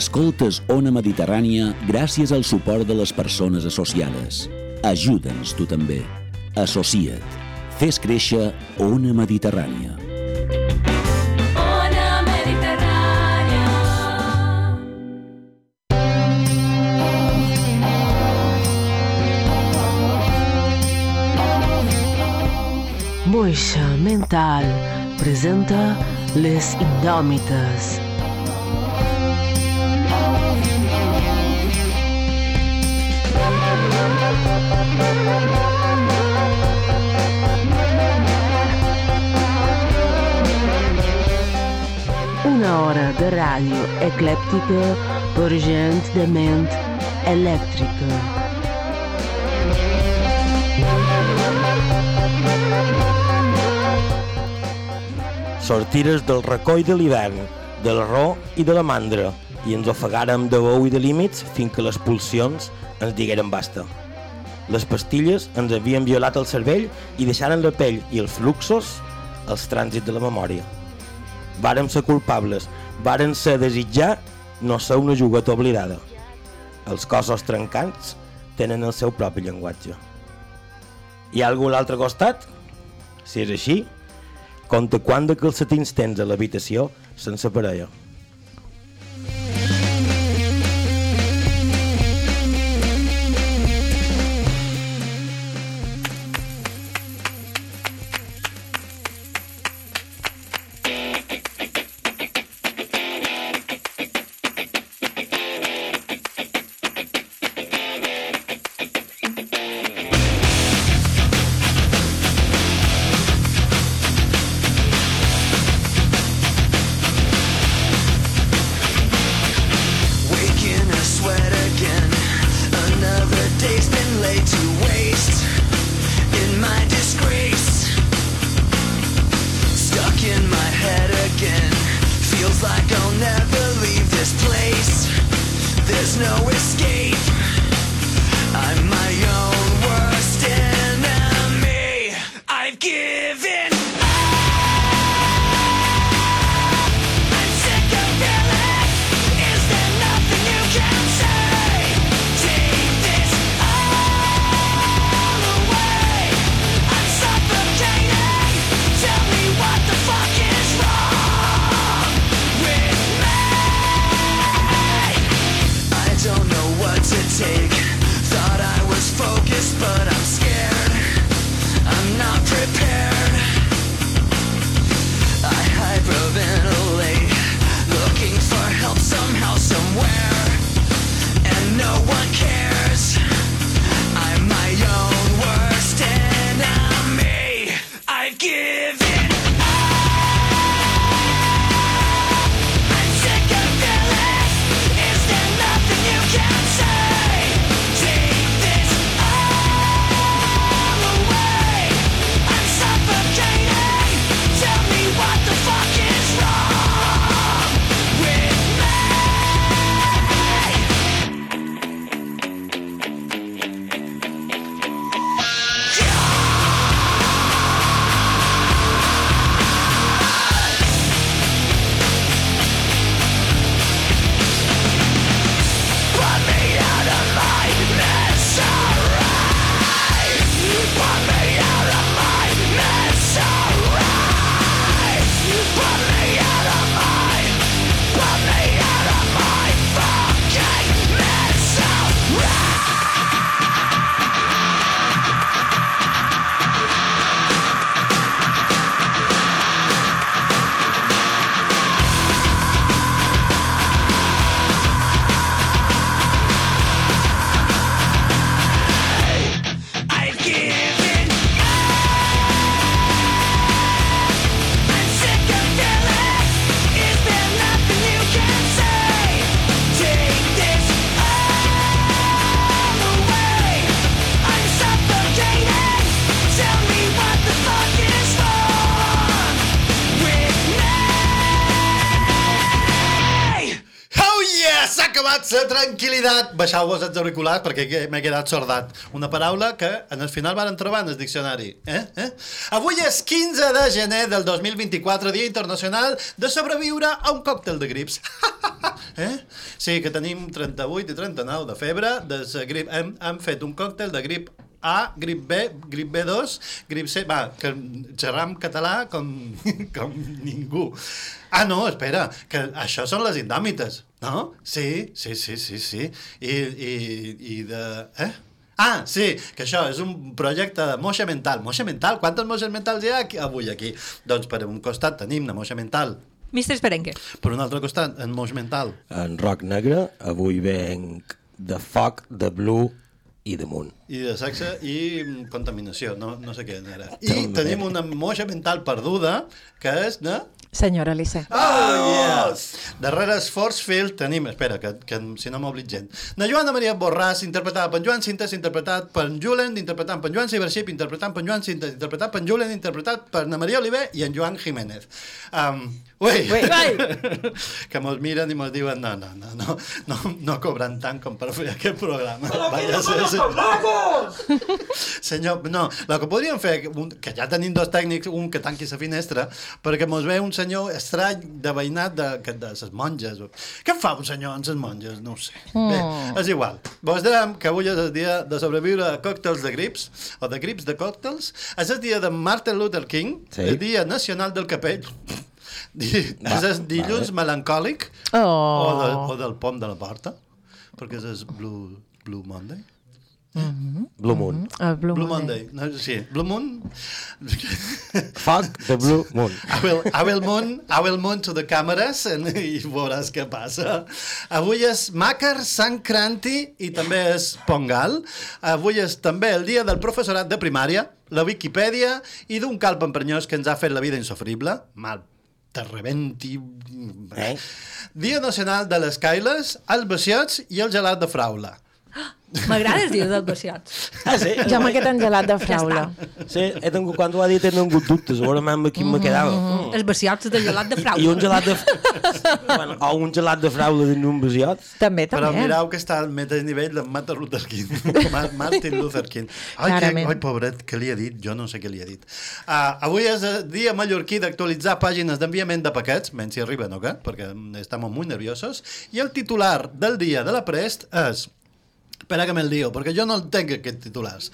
Escoltes Ona Mediterrània gràcies al suport de les persones associades. Ajuda'ns tu també. Associa't. Fes créixer Ona Mediterrània. Ona Mediterrània. Moixa Mental presenta Les Indòmites. Una hora de ràdio eclèptica per gent de ment elèctrica. Sortires del recoll de l'hivern, de l'arró i de la mandra, i ens ofegàrem de bou i de límits fins que les pulsions ens digueren basta. Les pastilles ens havien violat el cervell i deixaren la pell i els fluxos als trànsits de la memòria. Vàrem ser culpables, vàrem ser desitjar no ser una jugueta oblidada. Els cossos trencats tenen el seu propi llenguatge. Hi ha algú a l'altre costat? Si és així, compta quant de calcetins tens a l'habitació sense parella. Baixau-vos els auriculars perquè m'he quedat sordat. Una paraula que en el final van trobar en el diccionari. Eh? Eh? Avui és 15 de gener del 2024, Dia Internacional de sobreviure a un còctel de grips. Eh? Sí, que tenim 38 i 39 de febre, de grip. Hem, hem fet un còctel de grip A, grip B, grip B2, grip C... Va, que xerram català com, com ningú. Ah, no, espera, que això són les indòmites, no? Sí, sí, sí, sí, sí. I, i, i de... Eh? Ah, sí, que això és un projecte de moixa mental. Moixa mental? Quantes moixes mentals hi ha aquí, avui aquí? Doncs per un costat tenim la moixa mental, Mister Esperenque. per un altre costat en moix mental. En rock negre, avui venc de foc, de blue i de munt. I de sexe i mm, contaminació, no, no sé què era. I tenim una moixa mental perduda, que és de... Senyora Alice. Oh, yes! Darrere Forcefield tenim, espera, que, que si no m'oblid gent. Na Joana Maria Borràs, interpretada per Joan Cintes, interpretat per en Julen, interpretant per Joan Cibership, interpretant per Joan Cintes, interpretat per en Julen, interpretat per na Maria Oliver i en Joan Jiménez. Um, ui, Ui. que mos miren i mos diuen no, no, no, no, no, no cobran tant com per fer aquest programa. Vaya Senyor, no, el que podríem fer, un, que ja tenim dos tècnics, un que tanqui la finestra, perquè mos ve un senyor estrany de veïnat de, que- de les monges. Què fa un senyor amb les monges? No ho sé. Bé, és igual. Vos direm que avui és el dia de sobreviure a còctels de grips, o de grips de còctels. És el dia de Martin Luther King, Sí. el dia nacional del capell. Va, és el dilluns vale. melancòlic, Oh. o, de, o del pom de la porta, perquè és el Blue, Blue Monday. Blue moon. El Blue, Blue Monday. Monday. No, sí, Blue Moon. Foc de blue moon. I will, I will moon, I will moon to the cameres and, i veuràs què passa. Avui és Makar Sankranti i també és Pongal. Avui és també el dia del professorat de primària, la Viquipèdia i d'un calp emprenyós que ens ha fet la vida insofrible. Mal te rebenti. Eh? Dia nacional de les cailes, els beciots i el gelat de fraula. M'agrada els dies vaciats. Ah, sí? Jo m'he quedat engelat de fraula. Sí, he tingut, quan ho ha dit he tingut dubtes, segurament amb quin me quedava. Mm. Els vaciats de gelat de frau. I un gelat de... bueno, o un gelat de fraula dins un besiot. També, Però també. mireu que està al mateix nivell de Martin Luther King. Ma- Martin Luther King. Ai, que, ai, pobret, què li ha dit? Jo no sé què li ha dit. Uh, avui és el dia mallorquí d'actualitzar pàgines d'enviament de paquets, menys si arriben o què, perquè estem molt nerviosos, i el titular del dia de la Prest és Espera que me'l dio, perquè jo no entenc aquests titulars.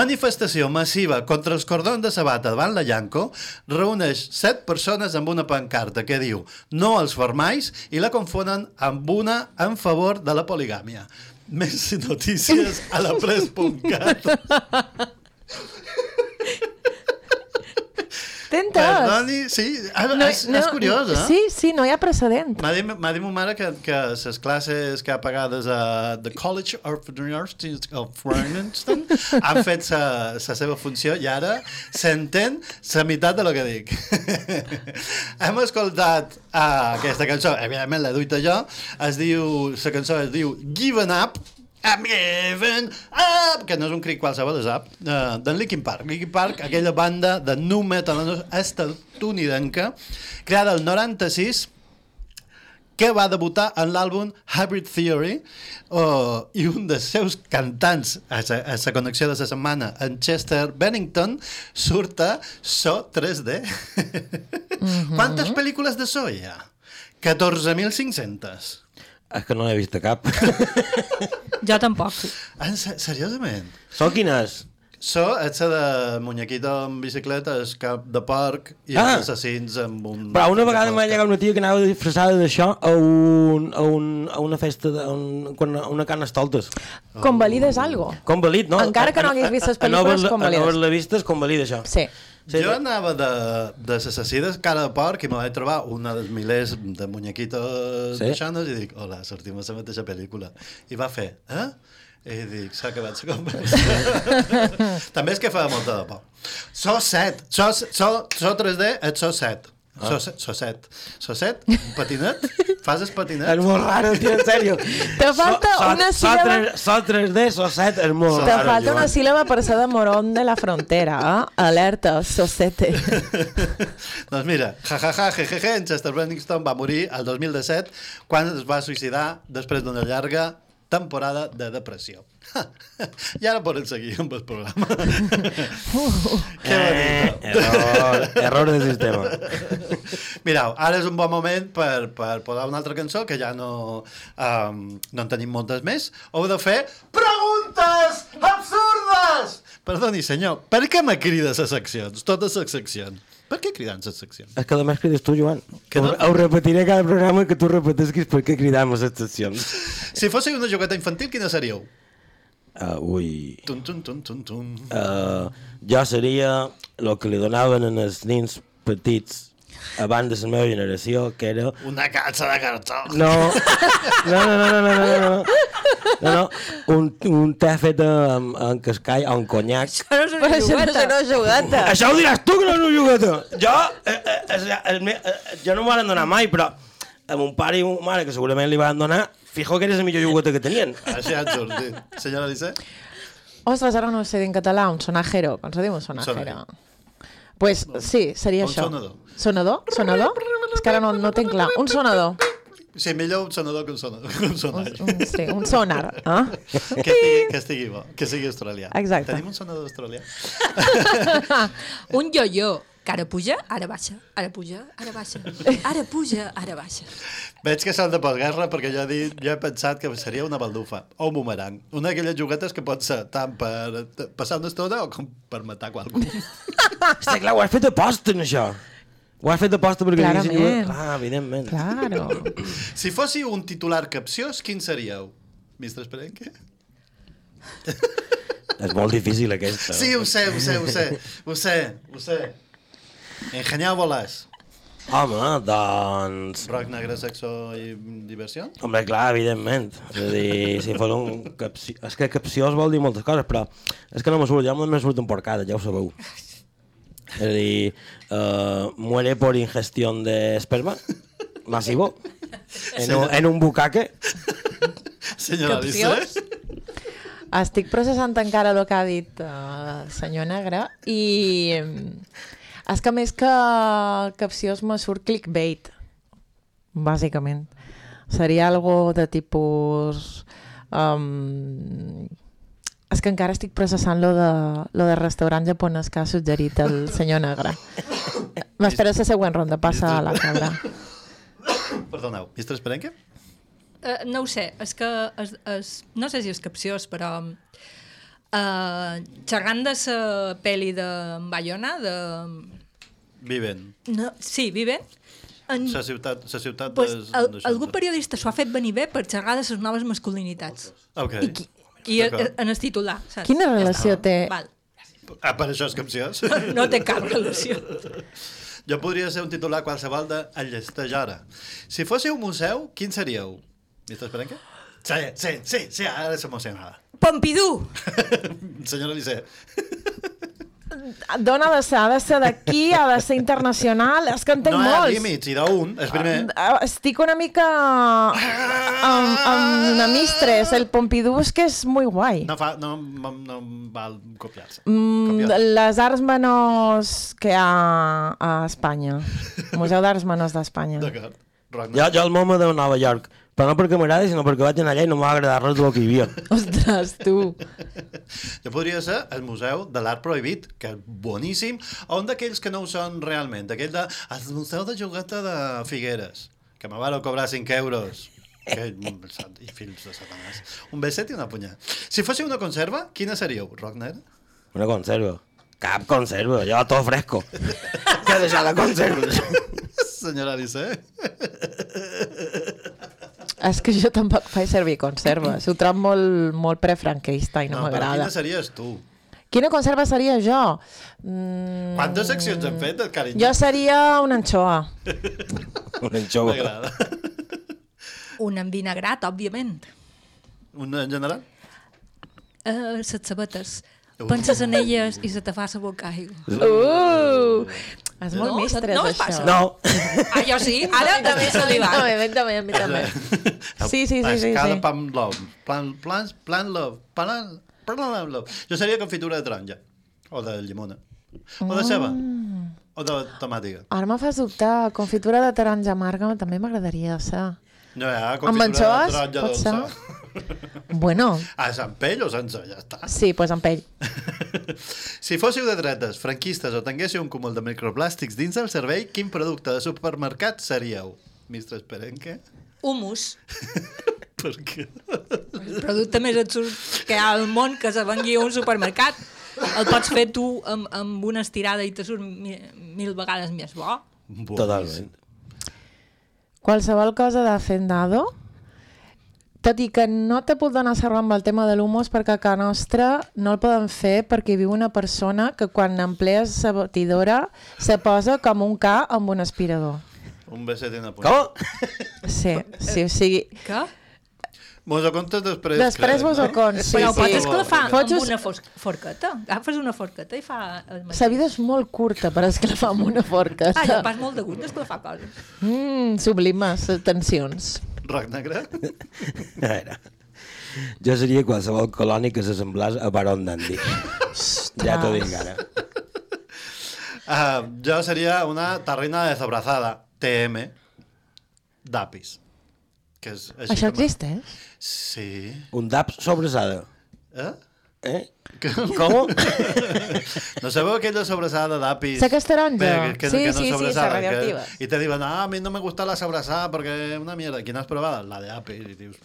Manifestació massiva contra els cordons de sabata davant la Llanco reuneix set persones amb una pancarta que diu no als formais i la confonen amb una en favor de la poligàmia. Més notícies a la pres.cat. T'entens? Perdoni, sí, ah, no, és, és curiós, eh? Sí, sí, no hi ha precedent. M'ha dit, dit ma mare que, que les classes que ha pagades a The College of the University of Washington han fet la seva funció i ara s'entén la meitat de lo que dic. Hem escoltat uh, aquesta cançó, evidentment l'he duit jo, es diu, la cançó es diu Given Up, I'm giving up, que no és un crit qualsevol, és up, uh, d'en Linkin Park. Linkin Park, aquella banda de nu metal estatunidenca, creada el 96, que va debutar en l'àlbum Hybrid Theory uh, i un dels seus cantants a la connexió de la setmana, en Chester Bennington, surt a So 3D. Quantes pel·lícules de So hi ha? 14.500. És que no l'he vist cap. Jo tampoc. En se seriosament? So quin és? So, és la de muñequito en bicicleta, és cap de porc i Ah. els assassins amb un... Però una vegada m'ha llegat una tia que anava disfressada d'això a, un, a, un, a una festa, de, a un, quan- a una carnestoltes. Convalides algo. Convalid, no? Encara que no hagués vist les pel·lícules, A no convalides. haver-la vista és convalid, això. Sí. Sí, jo anava de, de l'assassí de cara de porc i me vaig trobar una dels milers de muñequitos Sí? deixanes i dic, hola, sortim a la mateixa pel·lícula. I va fer, eh? I dic, s'ha acabat la conversa. També és que fa molta de por. So 7, so, so, so 3D, ets so 7. Ah. So, set, so set. So set, patinet? Fas el patinet? És molt raro, tio, en sèrio. Te falta una síl·laba... So 3D, so 7, és molt Te raro. falta una síl·laba per ser de Morón de la Frontera, eh? Alerta, sosete. doncs mira, jajaja, jejeje, en Chester Bennington va morir el 2017 quan es va suïcidar després d'una llarga temporada de depressió. I ara podem seguir amb el programa. Que bonito. Error, error de sistema. Mireu, ara és un bon moment per, per posar una altra cançó, que ja no, um, no en tenim moltes més. Heu de fer preguntes absurdes! Perdoni, senyor, per què me crides a seccions? Totes les seccions. Per què cridant les seccions? És que només crides tu, Joan. Que no- Ho repetiré cada programa que tu repetisquis per què cridam a les seccions. Si fóssiu una jogueta infantil, quina seríeu? Uh, ui... Tum, tum, tum, tum, tum. Uh, jo seria el que li donaven als nins petits abans de la meva generació, que era... Una caixa de cartó. No, no, no, no, no, no, no, no, no, no, un, un te fet amb, amb cascall o amb conyac. Això no és Però una això no una jogueta. Això ho diràs tu, que no és una jogueta. Jo, eh, eh, eh, el me, eh, jo no m'ho van donar mai, però a mon pare i ma mare, que segurament li van donar, fijo que era la millor jogueta que tenien. Així ha sortit. Senyora Alice? Ostres, ara no ho sé dir en català, un sonajero, com se diu un sonajero? Sonajero. Pues sí, seria Un això. sonador. Sonador? Sonador? És que ara no, no tinc clar. Un sonador. Sí, millor un sonador que un sonador. Que un Un, sonar. un, sí, un sonar. Eh? Que estigui, que estigui bo, que sigui australià. Exacte. Tenim un sonador australià? Un yo-yo, que ara puja, ara baixa, ara puja, ara baixa, ara puja, ara baixa. Veig que són de postguerra perquè jo he, dit, jo he pensat que seria una baldufa o un bumerang. Una d'aquelles juguetes que pot ser tant per passar una estona o com per matar qualcú. Està clar, ho has fet a posta, això. Ho has fet a posta perquè... Clarament. diguessin- Clar, evidentment. Claro. si fóssiu un titular capciós, quin seríeu? Mistre Esperenque? És molt difícil, aquesta. Sí, ho sé, ho sé, ho sé. Ho sé, ho sé. Enganyau volàs. Home, doncs... Rock negre, sexo i diversió? Home, clar, evidentment. És a dir, si fos un capci... És que capciós vol dir moltes coses, però és que no me surt, ja me surt un porcada, ja ho sabeu. És a dir, uh, muere por ingestión de esperma masivo en un, en un bucaque. Senyora Capciós? Estic processant encara el que ha dit uh, el senyor Negre i és que més que capciós me surt clickbait, bàsicament. Seria algo de tipus... Um, és que encara estic processant lo de, lo de restaurant japonès que ha suggerit el senyor Negre. M'espera la següent ronda, passa a la cabra. Perdoneu, Mistre Esperenque? Uh, no ho sé, és que és, és, no sé si és capciós, però uh, xerrant de la pel·li de Bayona, de... Viven. No, sí, Viven, en, La ciutat, la ciutat pues, és... el, algun periodista s'ho ha fet venir bé per xerrar de les noves masculinitats. Ok. I, qui, i en el titular, saps? Quina relació té? Val. Ah, per això és capciós? No té cap relació. Jo podria ser un titular qualsevol de Enllesteix ara. Si fóssiu museu, quin seríeu? Mistre Esperenque? Sí, sí, sí, sí, ara s'emocionada. Pompidou! Senyora Alice. Dona de ser, ha de ser d'aquí, ha de ser internacional, és que en tinc no hi ha molts. límits, i d'un, és primer. Ah, Estic una mica amb, amb una mistres. El Pompidou és que és molt guai. No, fa, no, no, no val copiar-se. Mm, Copiar. les arts menors que hi ha a Espanya. Museu d'Arts Menors d'Espanya. D'acord. Jo, jo el MoMA de Nova York, però no perquè m'agradi, sinó perquè vaig anar allà i no m'ha agradat res del que hi havia. Ostres, tu. Jo podria ser el Museu de l'Art Prohibit, que és boníssim, o un d'aquells que no ho són realment, aquell de el Museu de Jogueta de Figueres, que me van cobrar 5 euros. Que, I fills de satanàs. Un beset i una punyà. Si fóssiu una conserva, quina seríeu? Rockner? Una conserva. Cap conserva, jo tot fresco. Què deixar la conserva? Senyora Alice? És que jo tampoc faig servir conserves. Ho trobo molt, molt prefranquista i no, però m'agrada. quina series tu? Quina conserva seria jo? Mm, Quantes seccions hem fet, carinyo? jo seria una anchoa. Un anxova. M'agrada. Un envinagrat, òbviament. Un en general? Uh, les sabates. Penses en elles i se te fa la boca aigua. Uh! És molt No, mistres, no això. passa? No, Ah, jo sí, ara també se li va. A mi també, a mi també. Sí, sí, sí, sí, Escala sí. pan love. Plan, plan, plan love. Plan, plan love. Jo seria confitura de taronja. O de llimona. O de ceba. O de tomàtica. Ara me fas dubtar. Confitura de taronja amarga també m'agradaria ser. No ha Amb confitura de anxoves? taronja Pot ser? Bueno, Ah, és amb pell o sense? Ja està. sí, doncs amb pell. Si fóssiu de dretes, franquistes o tinguéssiu un cúmul de microplàstics dins del cervell, quin producte de supermercat seríeu? Mistre Esperenque? Humus, Per què? el producte més absurd que hi ha al món que se vengui a un supermercat. El pots fer tu amb, amb una estirada i te surt mi, mil vegades més bo. Totalment. Qualsevol cosa de Hacendado, tot i que no te puc donar servei amb el tema de l'humos perquè a casa nostra no el poden fer perquè viu una persona que quan emplees la batidora se posa com un ca amb un aspirador. Un beset i una puny. Com? Sí, sí, o sigui... Què? Mos ho contes després. Després crec, vos ho conto, sí, Però sí. pots esclafar Fots amb una fos- forqueta. Agafes una forqueta i fa. La vida és molt curta per esclafar amb una forca. Ah, jo pas molt de gust d'esclafar coses. Mm, sublimes tensions. Roc negre? A veure. Jo seria qualsevol colònic que s'assemblés a Baron Dandy. ja t'ho dic ara. Uh, jo seria una tarrina desabrazada, TM, d'apis. Que és així Això com- existeix? Sí. Un dap sobressada. Eh? Eh? Com? No sabeu aquella sobrasada d'apis? Sé que és taronja. Bé, que, Sí, que no sí, sí, la radioactiva. Que, I te diuen, ah, a mi no me gusta la sobrasada perquè és una mierda. Quina has provat? La d'apis. I dius,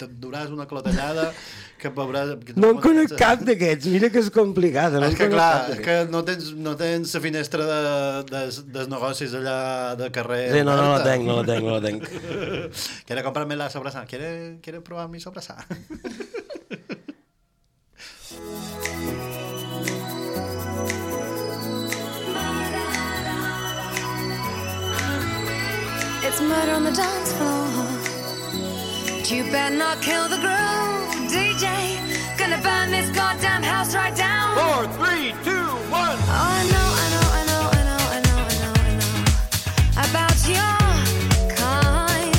te'n duràs una clotellada que veuràs... Que No en conec cap d'aquests, mira que és complicat. No És que clar, és que no tens, no tens la finestra de, des, dels negocis allà de carrer. Sí, no, no la tenc, no la tenc, no la tenc. Quiere comprarme la sobrasada. ¿Quiere, quiere probar mi sobrasada? murder on the dance floor. But you better not kill the groove, DJ. Gonna burn this goddamn house right down. Four, three, two, one. Oh, I know, I know, I know, I know, I know, I know, I know about your kind.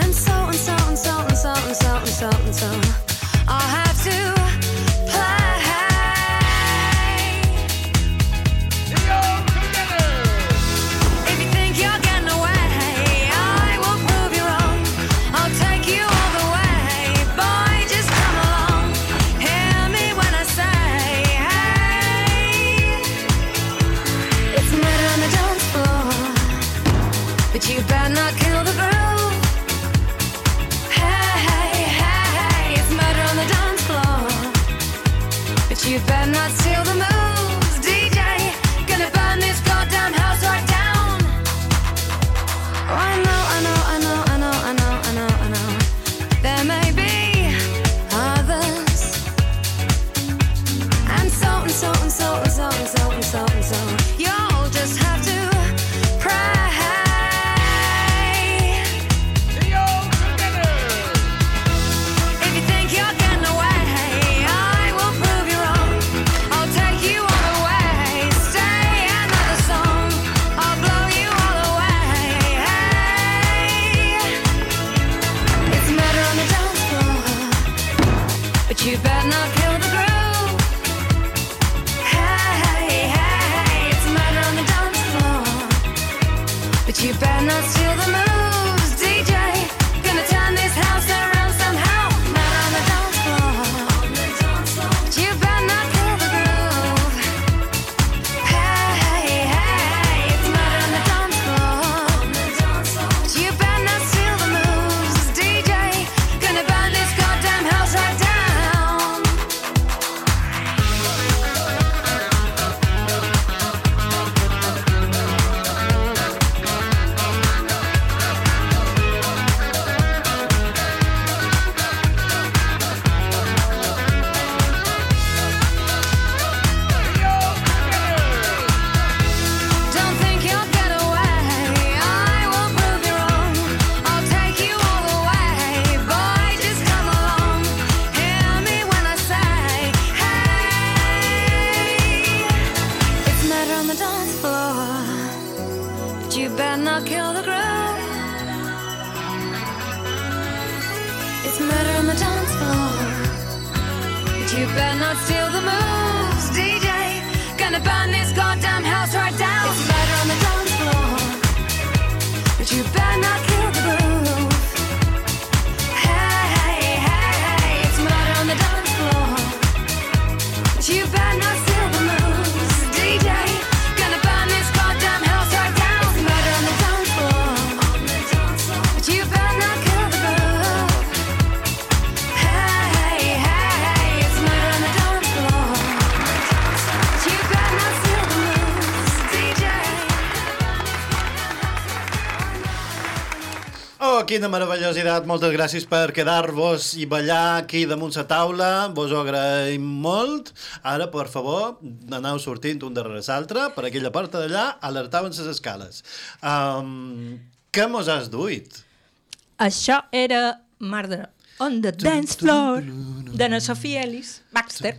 And so and so and so and so and so and so and so. Quina meravellositat. Moltes gràcies per quedar-vos i ballar aquí damunt la taula. Vos ho agraïm molt. Ara, per favor, aneu sortint un darrere l'altre per aquella porta d'allà, alertaven les escales. Um, què mos has duit? Això era Murder on the Dance Floor de na Sofia Ellis Baxter,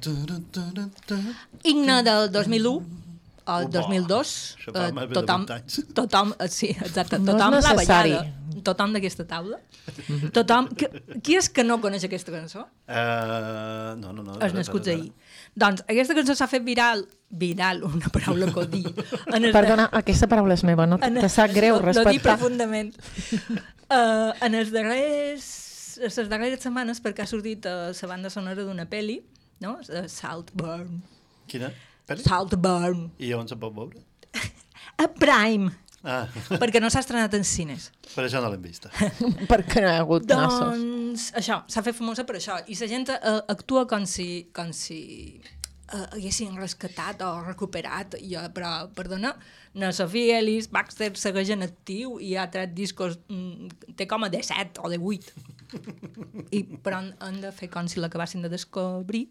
himne del 2001 o el 2002. Això fa eh, de tothom, 20 anys. tothom, eh, sí, exacte, No és tothom l'ha necessari. ballada. Tothom d'aquesta taula. Tothom... Qui, qui és que no coneix aquesta cançó? Uh, no, no, no. Els nascuts ahir. Doncs aquesta cançó s'ha fet viral, viral, una paraula que. En el- Perdona, aquesta paraula és meva, no en- te sap greu no, No dic respectar. profundament. Uh, en els darrers, les darreres setmanes, perquè ha sortit uh, la banda sonora d'una pel·li, no? Saltburn. Quina? Pel·li? Saltburn. I on se pot veure? A Prime. Ah, perquè no s'ha estrenat en cines. per això no l'hem vista. Perquè no hi ha hagut nassos. Doncs això, s'ha fet famosa per això. I la gent uh, actua com si, com si uh, haguessin rescatat o recuperat. I, uh, però, perdona, na Sofia Ellis Baxter segueix en actiu i ha tret discos, mm, té com a de 7 o de 8. I, però han, han de fer com si l'acabassin de descobrir.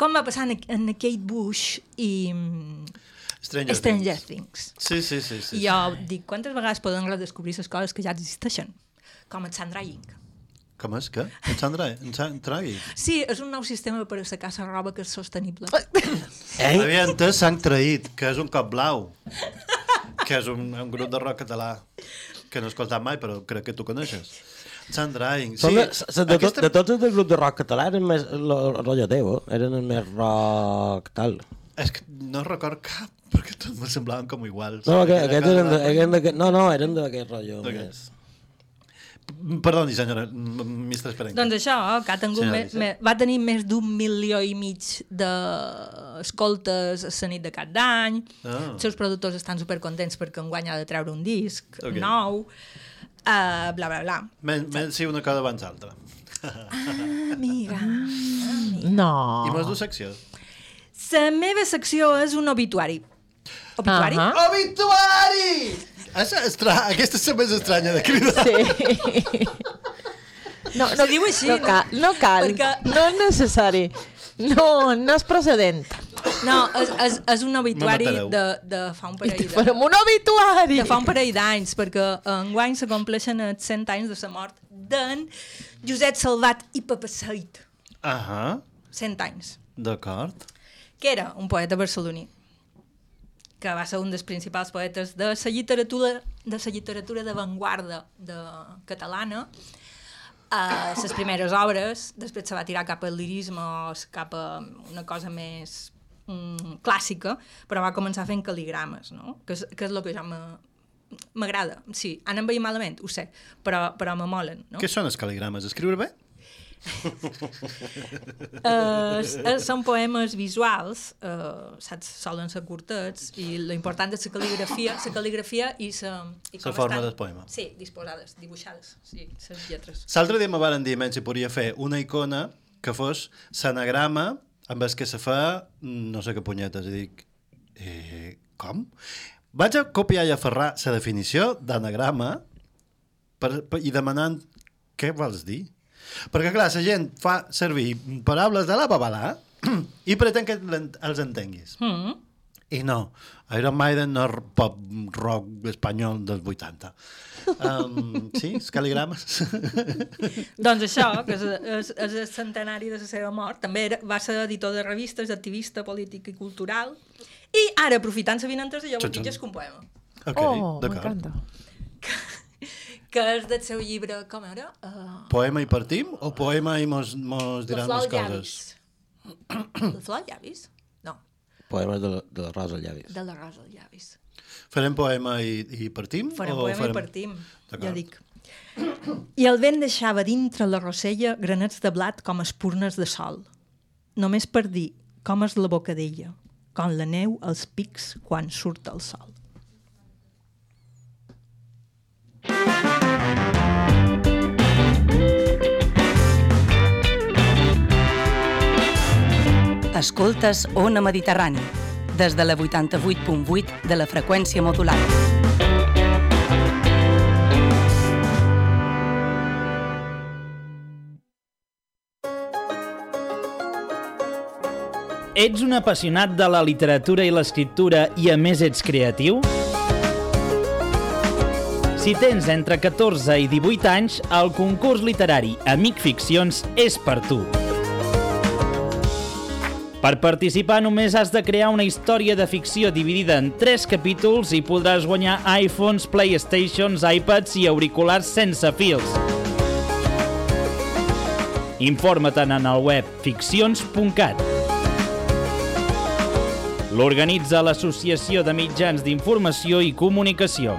Com va passar en, en Kate Bush i mm, Stranger, Stranger Things. Things. Sí, sí, sí. sí, I jo dic, quantes vegades poden redescobrir les coses que ja existeixen? Com el Sandra Ying. Com és que? En Sandra, en Sandra. Sí, és un nou sistema per assecar la roba que és sostenible. Ei? Havia entès Sang Traït, que és un cop blau, que és un, un grup de rock català que no he escoltat mai, però crec que tu coneixes. Sandra Aing. Sí, Sí, de, de, de, aquesta... de tots els del grup de rock català eren més el rotllo teu, eh? eren el més rock tal. És que no record cap, perquè tots me semblaven com iguals. No, aquest, Aquella aquest cara eren de, de- eren de, no, no, eren d'aquest rotllo més. Perdoni, senyora, m- Mr. Esperenca. doncs això, que ha tingut Senyora me, me, va tenir més d'un milió i mig d'escoltes a la nit de cap d'any. Ah. Els seus productors estan supercontents perquè enguany ha de treure un disc Ok. nou. Uh, bla, bla, bla. Men, men, sí, una cosa abans l'altra. Amiga. No. I mos du secció. La meva secció és un obituari. Obituari? Ahà. Obituari! Això és estra... Aquesta és la més estranya de cridar. Sí. No, no, diu així, no, no? cal, no cal, Perquè- no és necessari. No, no és procedent. No, és, és, és un obituari de, de fa un parell de... farem un obituari. de fa un parell d'anys, perquè enguany se compleixen els 100 anys de la mort d'en Josep Salvat i Papaseit. Ahà, 100 anys. d'acord. Que era un poeta barceloní que va ser un dels principals poetes de la literatura de la literatura d'avantguarda de catalana a les primeres obres, després se va tirar cap al lirisme o cap a una cosa més mm, clàssica, però va començar fent cal·ligrames, no? que, és, que és el que jo m'agrada. Sí, han envaït malament, ho sé, però, però me molen. No? Què són els cal·ligrames? Escriure bé? Uh, són poemes visuals, uh, saps, solen ser curtets, i l'important és la cal·ligrafia, la cal·ligrafia i la... I La forma estan- del poema. Sí, disposades, dibuixades, sí, les lletres. L'altre dia me varen dir menys si podia fer una icona que fos l'anagrama amb el que se fa no sé què punyetes. I dic, eh, com? Vaig a copiar i aferrar la definició d'anagrama per, per, i demanant què vols dir? Perquè, clar, la gent fa servir paraules de la babalà i pretén que els entenguis. Mm. I no, Iron Maiden no és pop rock espanyol dels 80. Um, sí, els cal·ligrames. Doncs això, que és, és, és el centenari de la seva mort, també era, va ser editor de revistes, activista polític i cultural, i ara, aprofitant la vinentesa, jo vull dir que és un poema, Ok, oh, d'acord. m'encanta. que és del seu llibre, com era? Uh, Poema i partim o poema i mos, mos la diran flor les coses? llavis. La flor? No, Poemes de, la- de la Rosa Llavis. de la rosa llavis. Farem poema i, i partim? Farem o poema i partim, ja dic. I el vent deixava dintre la rosella granets de blat com espurnes de sol. Només per dir com és la boca d'ella, com la neu als pics quan surt el sol. Escoltes Ona Mediterrani, des de la 88.8 de la freqüència modulada. Ets un apassionat de la literatura i l'escriptura i a més ets creatiu? Si tens entre 14 i 18 anys, el concurs literari Amic Ficcions és per tu. Per participar només has de crear una història de ficció dividida en 3 capítols i podràs guanyar iPhones, Playstations, iPads i auriculars sense fils. Informa-te'n en el web ficcions.cat. L'organitza l'Associació de Mitjans d'Informació i Comunicació.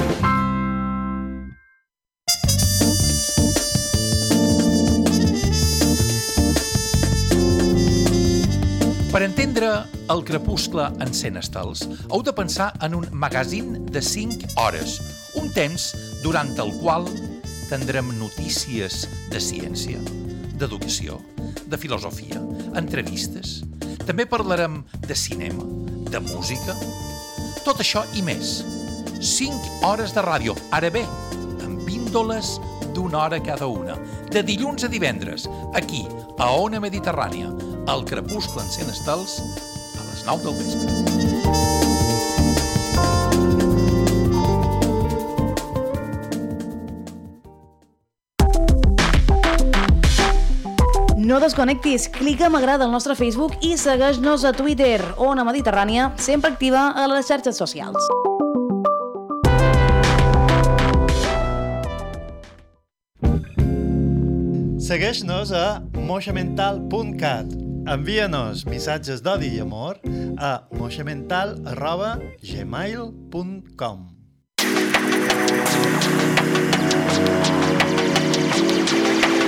Per entendre el crepuscle en 100 estels, heu de pensar en un magazín de 5 hores, un temps durant el qual tindrem notícies de ciència, d'educació, de filosofia, entrevistes. També parlarem de cinema, de música, tot això i més. 5 hores de ràdio, ara bé, amb píndoles d'una hora cada una, de dilluns a divendres, aquí, a Ona Mediterrània, al crepuscle en 100 estels, a les 9 del vespre. No desconnectis, clica m'agrada al nostre Facebook i segueix-nos a Twitter, Ona Mediterrània, sempre activa a les xarxes socials. Segueix-nos a moixamental.cat. Envia-nos missatges d'odi i amor a moixamental.gmail.com Yeah.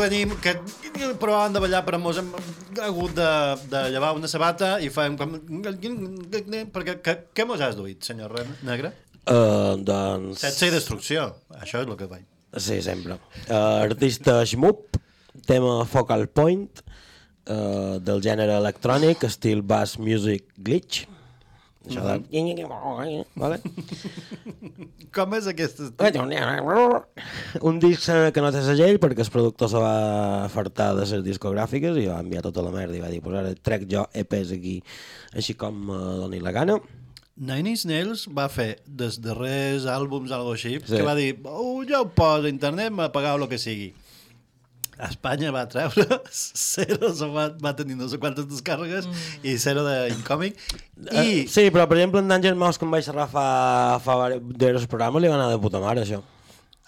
Venim, que provàvem de ballar, però mos hem hagut de, de llevar una sabata i fem com... Perquè, que, què mos has duit, senyor Negre? Uh, doncs... Sexe i destrucció, això és el que vaig. Sí, sempre. Uh, artista Shmoop, tema Focal Point, uh, del gènere electrònic, estil bass music glitch. Això de... Vale? Com és aquest Un disc eh, que no té segell perquè el productor se va fartar de les discogràfiques i va enviar tota la merda i va dir, pues ara trec jo EPs aquí així com me doni la gana. Nine Inch Nails va fer dels darrers àlbums, algo així, Sí. que va dir, oh, ja ho poso a internet, me pagau el que sigui. A Espanya va treure zero, va, va tenir no sé quantes descàrregues mm. i zero d'incòmic. I... I sí, però per exemple en Danger Mouse que em vaig xerrar fa, fa diversos programes li va anar de puta mare això.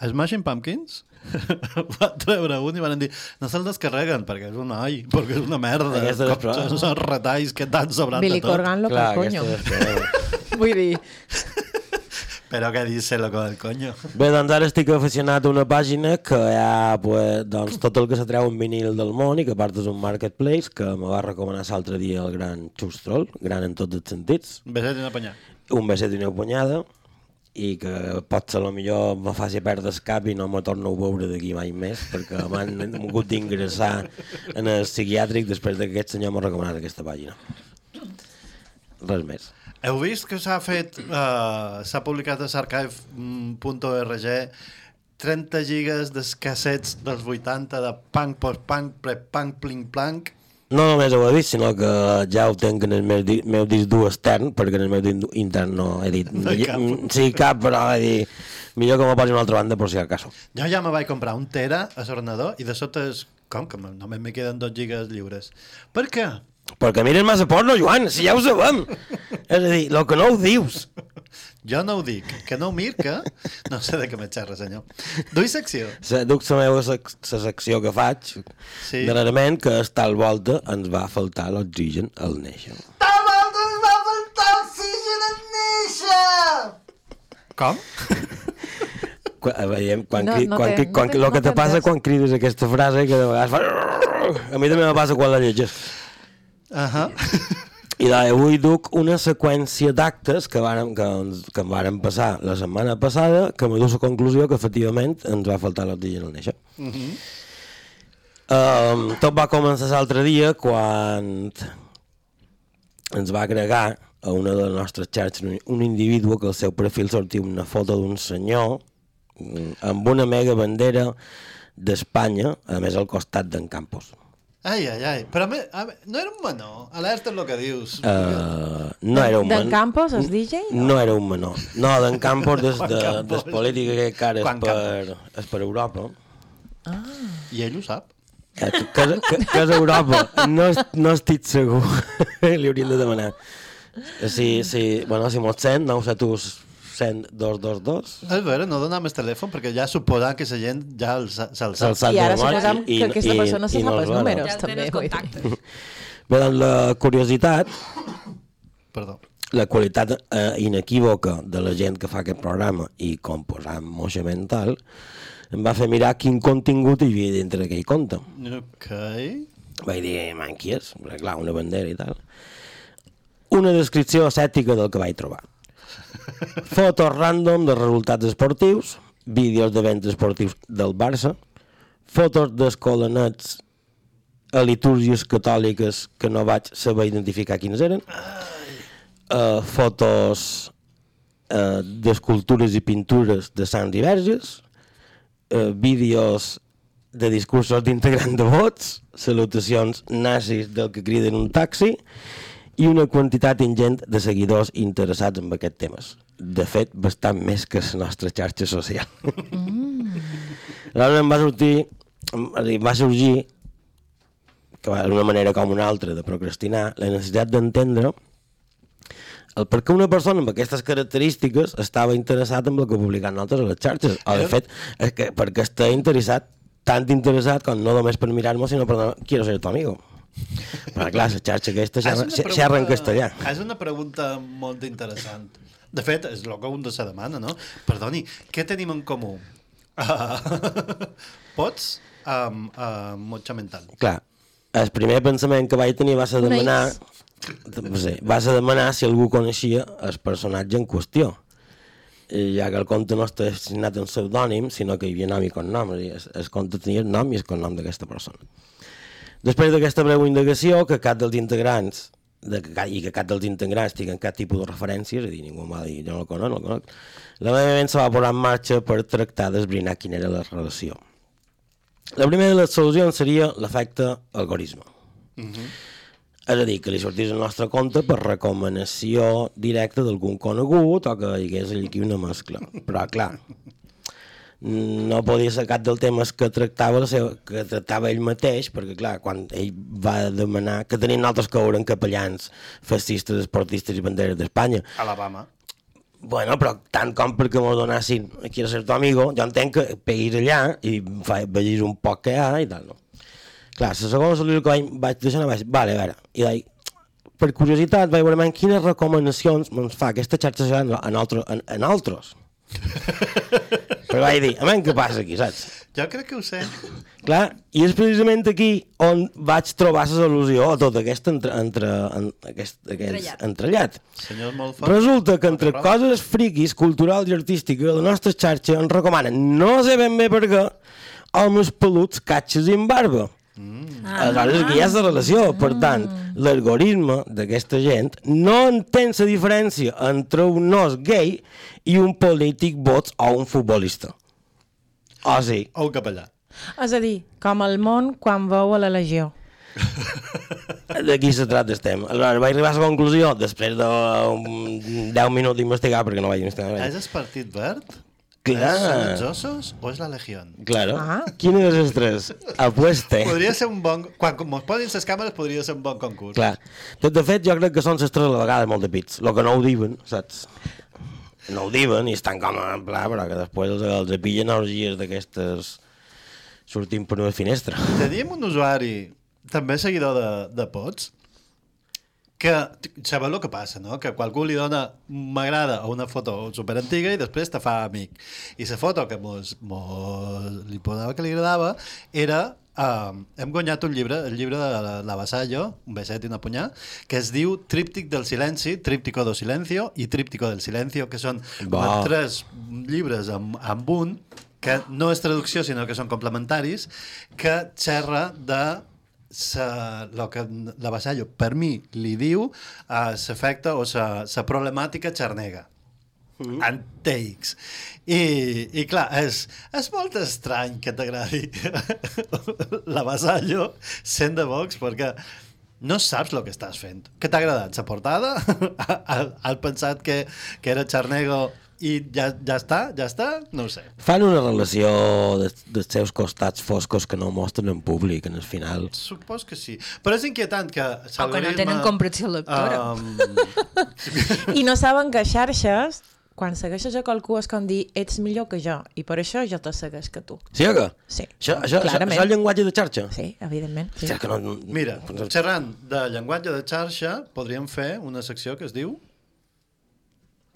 Smashing Pumpkins va treure un i van dir no se'l descarreguen perquè és un oi, perquè és una merda. Com són els retalls que t'han sobrat Billy de tot. Corgan lo que coño. Vull dir, Però què dice loco del coño? Bé, doncs ara estic aficionat a una pàgina que hi ha pues, doncs, tot el que se treu en vinil del món i que a part és un marketplace que me va recomanar l'altre dia el gran Xustrol, gran en tots els sentits, Beset i una panyà. un beset i una punyada i que pot ser millor me faci perdre el cap i no me torno a veure d'aquí mai més perquè m'han hagut d'ingressar en el psiquiàtric després que aquest senyor m'ha recomanat aquesta pàgina. Res més. Heu vist que s'ha fet, uh, s'ha publicat a sarchive.org 30 gigas de cassets dels 80 de punk, post-punk, pre-punk, pling-plank. No només ho he vist, sinó que ja ho tenc en el meu, di meu disc dur extern, perquè en el meu disc intern no he dit... No hi cap. Mm, Sí, cap, però he dit... Millor que me posi una altra banda per si al cas. Jo ja me vaig comprar un tera a l'ordenador i de sota és... Com que només me queden 2 gigas lliures? Per què? Perquè mires massa porno, Joan, si ja ho sabem. És a dir, el que no ho dius. Jo no ho dic, que no ho mir, que... No sé de què me xerra, senyor. Duy secció. Se, duc la meva sec la secció que faig, Sí. darrerament, que és tal volta ens va faltar l'oxigen al néixer. Com? Quan, a veiem, quan, No, no quan, té- cri- no quan, no que te passa quan crides aquesta frase que de vegades fa... A mi també me passa quan la llegeix. Ahà. I de, avui duc una seqüència d'actes que, varen, que, ens, que em varen passar la setmana passada que me du la conclusió que efectivament ens va faltar l'oxigen al néixer. Mhm. Um, tot va començar l'altre dia quan ens va agregar a una de les nostres xarxes un, un individu que al seu perfil sortia una foto d'un senyor mm, amb una mega bandera d'Espanya, a més al costat d'en Campos. Ai, ai, ai. Però a mi, a mi, no era un menor. Alerta el que dius. Uh, no era un d'en men- Campos, el DJ? No era un menor. No, d'en Campos des, de, Campos. des política que encara és per, és per Europa. I ell ho sap. Eh, Que, que, que, que és Europa. No, es- no estic segur. Li hauríem de demanar. Si, si, bueno, si mos sent, 971 100 222. És vera, no donam el telèfon perquè ja suposant que la gent ja el sa- se'l sap. sap I ara memòria suposem que aquesta persona se i sap no els els números, Ja el també. tens vull dir. contacte. Bé, doncs la curiositat, Perdó. la qualitat eh, inequívoca de la gent que fa aquest programa i com posam moixa mental, em va fer mirar quin contingut hi havia dintre d'aquell conte. Ok. Vaig dir, manquies, perquè, clar, una bandera i tal. Una descripció escètica del que vaig trobar. Fotos random de resultats esportius, vídeos d'events esportius del Barça, fotos d'escolanets a litúrgies catòliques que no vaig saber identificar quines eren, uh, fotos uh, d'escultures i pintures de sants i verges, uh, vídeos de discursos d'integrant de vots, salutacions nazis del que criden un taxi i una quantitat ingent de seguidors interessats en aquests temes. De fet, bastant més que la nostra xarxa social. Aleshores em va sortir, em- va sorgir, que va d'una manera com una altra de procrastinar, la necessitat d'entendre el per què una persona amb aquestes característiques estava interessat en el que publicaven altres a les xarxes. O, de fet, és que perquè està interessat, tant interessat com no només per mirar-me, sinó per dir, quiero ser tu amigo. Però clar, la xarxa aquesta xerra, en castellà. És una pregunta molt interessant. De fet, és el que un se demana, no? Perdoni, què tenim en comú? Uh, pots amb uh, motxa mental. Clar, el primer pensament que vaig tenir va ser demanar... No sé, va ser demanar si algú coneixia el personatge en qüestió. I ja que el conte no està assignat en pseudònim, sinó que hi havia nom i cognom. És el conte tenia el nom i el cognom d'aquesta persona. Després d'aquesta breu indagació, que cap dels integrants de, i que cap dels integrants tinguen cap tipus de referència, és a dir, ningú em va dir, jo no el conec, no el conec, la meva ment se va posar en marxa per tractar d'esbrinar quina era la relació. La primera de les solucions seria l'efecte algoritme. És a dir, que li sortís el nostre compte per recomanació directa d'algun conegut o que hi hagués aquí una mescla. Però, clar, no podia ser cap dels temes que tractava, la seva, que tractava ell mateix, perquè, clar, quan ell va demanar que tenien altres que eren capellans, fascistes, esportistes i banderes d'Espanya, Alabama. Bueno, però tant com perquè m'ho donassin aquí a ser tu amigo, jo entenc que per ir allà i vegis un poc què hi ha i tal, no? Clar, la segona solució que vaig, vaig deixar, vaig, vale, a veure, i vaig, per curiositat vaig veure quines recomanacions ens fa aquesta xarxa social en, en, altre, en, en altres. Però vaig dir, a veure què passa aquí, saps? Jo crec que ho sé. Clar, i és precisament aquí on vaig trobar la solució a tot aquest, entre, entre, en, aquest, aquest Entrellat. entrellat. Senyor molt fort. Resulta que entre coses friquis, culturals i artístiques, la nostra xarxa ens recomana, no sé ben bé per què, homes peluts, catxes i amb barba. Mm. Aleshores aquí hi ha la relació, per tant, l'algoritme d'aquesta gent no entén la diferència entre un nos gay i un polític bots o un futbolista. O sí. O un capellà. És a dir, com el món quan veu a la Legió. D'aquí se tracta estem. Aleshores, vaig arribar a la conclusió, després de um, 10 minuts d'investigar, perquè no vaig investigar És el partit verd? Clar. ¿Són els ossos o és la legión? Claro. Quin és els tres? Apueste. Podria ser un bon... Quan mos posin les càmeres podria ser un bon concurs. Clar. Tot de fet, jo crec que són les tres a la vegada molt de pits. Lo que no ho diuen, saps? No ho diuen i estan com en pla, però que després els, els pillen orgies d'aquestes sortint per una finestra. Teníem un usuari, també seguidor de, de Pots, que sabeu el que passa, no? Que qualcú li dona m'agrada a una foto superantiga i després te fa amic. I la foto que mos, mos li posava que li agradava era Uh, hem guanyat un llibre, el llibre de la, la Vasallo, un beset i una punyà, que es diu Tríptic del silenci, Tríptico do silencio i Tríptico del silencio, que són Va. tres llibres amb, amb un, que no és traducció, sinó que són complementaris, que xerra de sa, lo que la Vasallo per mi li diu a l'efecte o la problemàtica xarnega mm. en takes I, i clar, és, és molt estrany que t'agradi la Vasallo sent de Vox perquè no saps el que estàs fent. Què t'ha agradat? La portada? Has has pensat que, que era xarnego i ja, ja està? Ja està? No ho sé. Fan una relació de, dels seus costats foscos que no mostren en públic, en el final. Supos que sí. Però és inquietant que O que no tenen comprensió lectora. Um, I no saben que xarxes, quan segueixes a qualcú és com dir ets millor que jo, i per això jo te segueix que tu. Sí o què? Sí, Això, això, això, clarament. això és el llenguatge de xarxa? Sí, evidentment. Sí. Sí, que no, Mira, xerrant de llenguatge de xarxa, podríem fer una secció que es diu...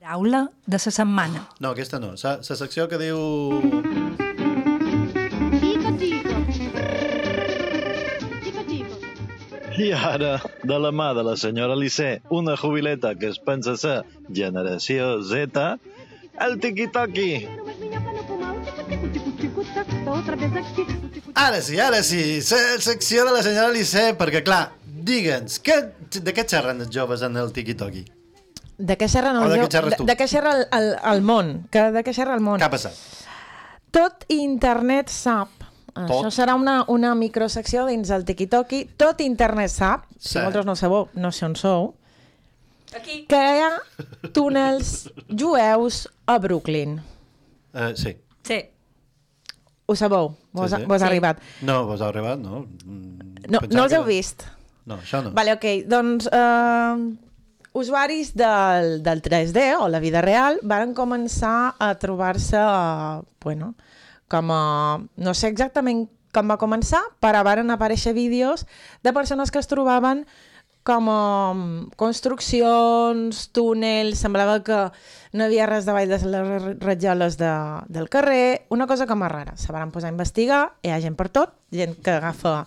Paraula de la setmana. No, aquesta no. La, la secció que diu... I ara, de la mà de la senyora Lissé, una jubileta que es pensa ser generació Z, el tiqui-toqui. Ara sí, ara sí, la secció de la senyora Lissé, perquè clar, digue'ns, què, de què xerren els joves en el tiqui-toqui? De què el, de què de, de què xerra el, el, el món? Que, de què xerra el món? Què ha passat? Tot internet sap, això serà una, una microsecció dins el tiquitoqui, tot internet sap, si Sí. vosaltres no sabeu, no sé on sou, Aquí. que hi ha túnels jueus a Brooklyn. Uh, sí. Sí. Ho sabeu? Vos, sí, sí. vos ha arribat. No, vos ha arribat, no? Mm, No, pensava no els que heu vist? No, això no. Vale, ok. Doncs eh, usuaris del, del 3D o la vida real van començar a trobar-se, bueno, com a... No sé exactament com va començar, però varen aparèixer vídeos de persones que es trobaven com a construccions, túnels, semblava que no havia res davall de les ratjoles de, del carrer, una cosa com a rara. Se van posar a investigar, hi ha gent per tot, gent que agafa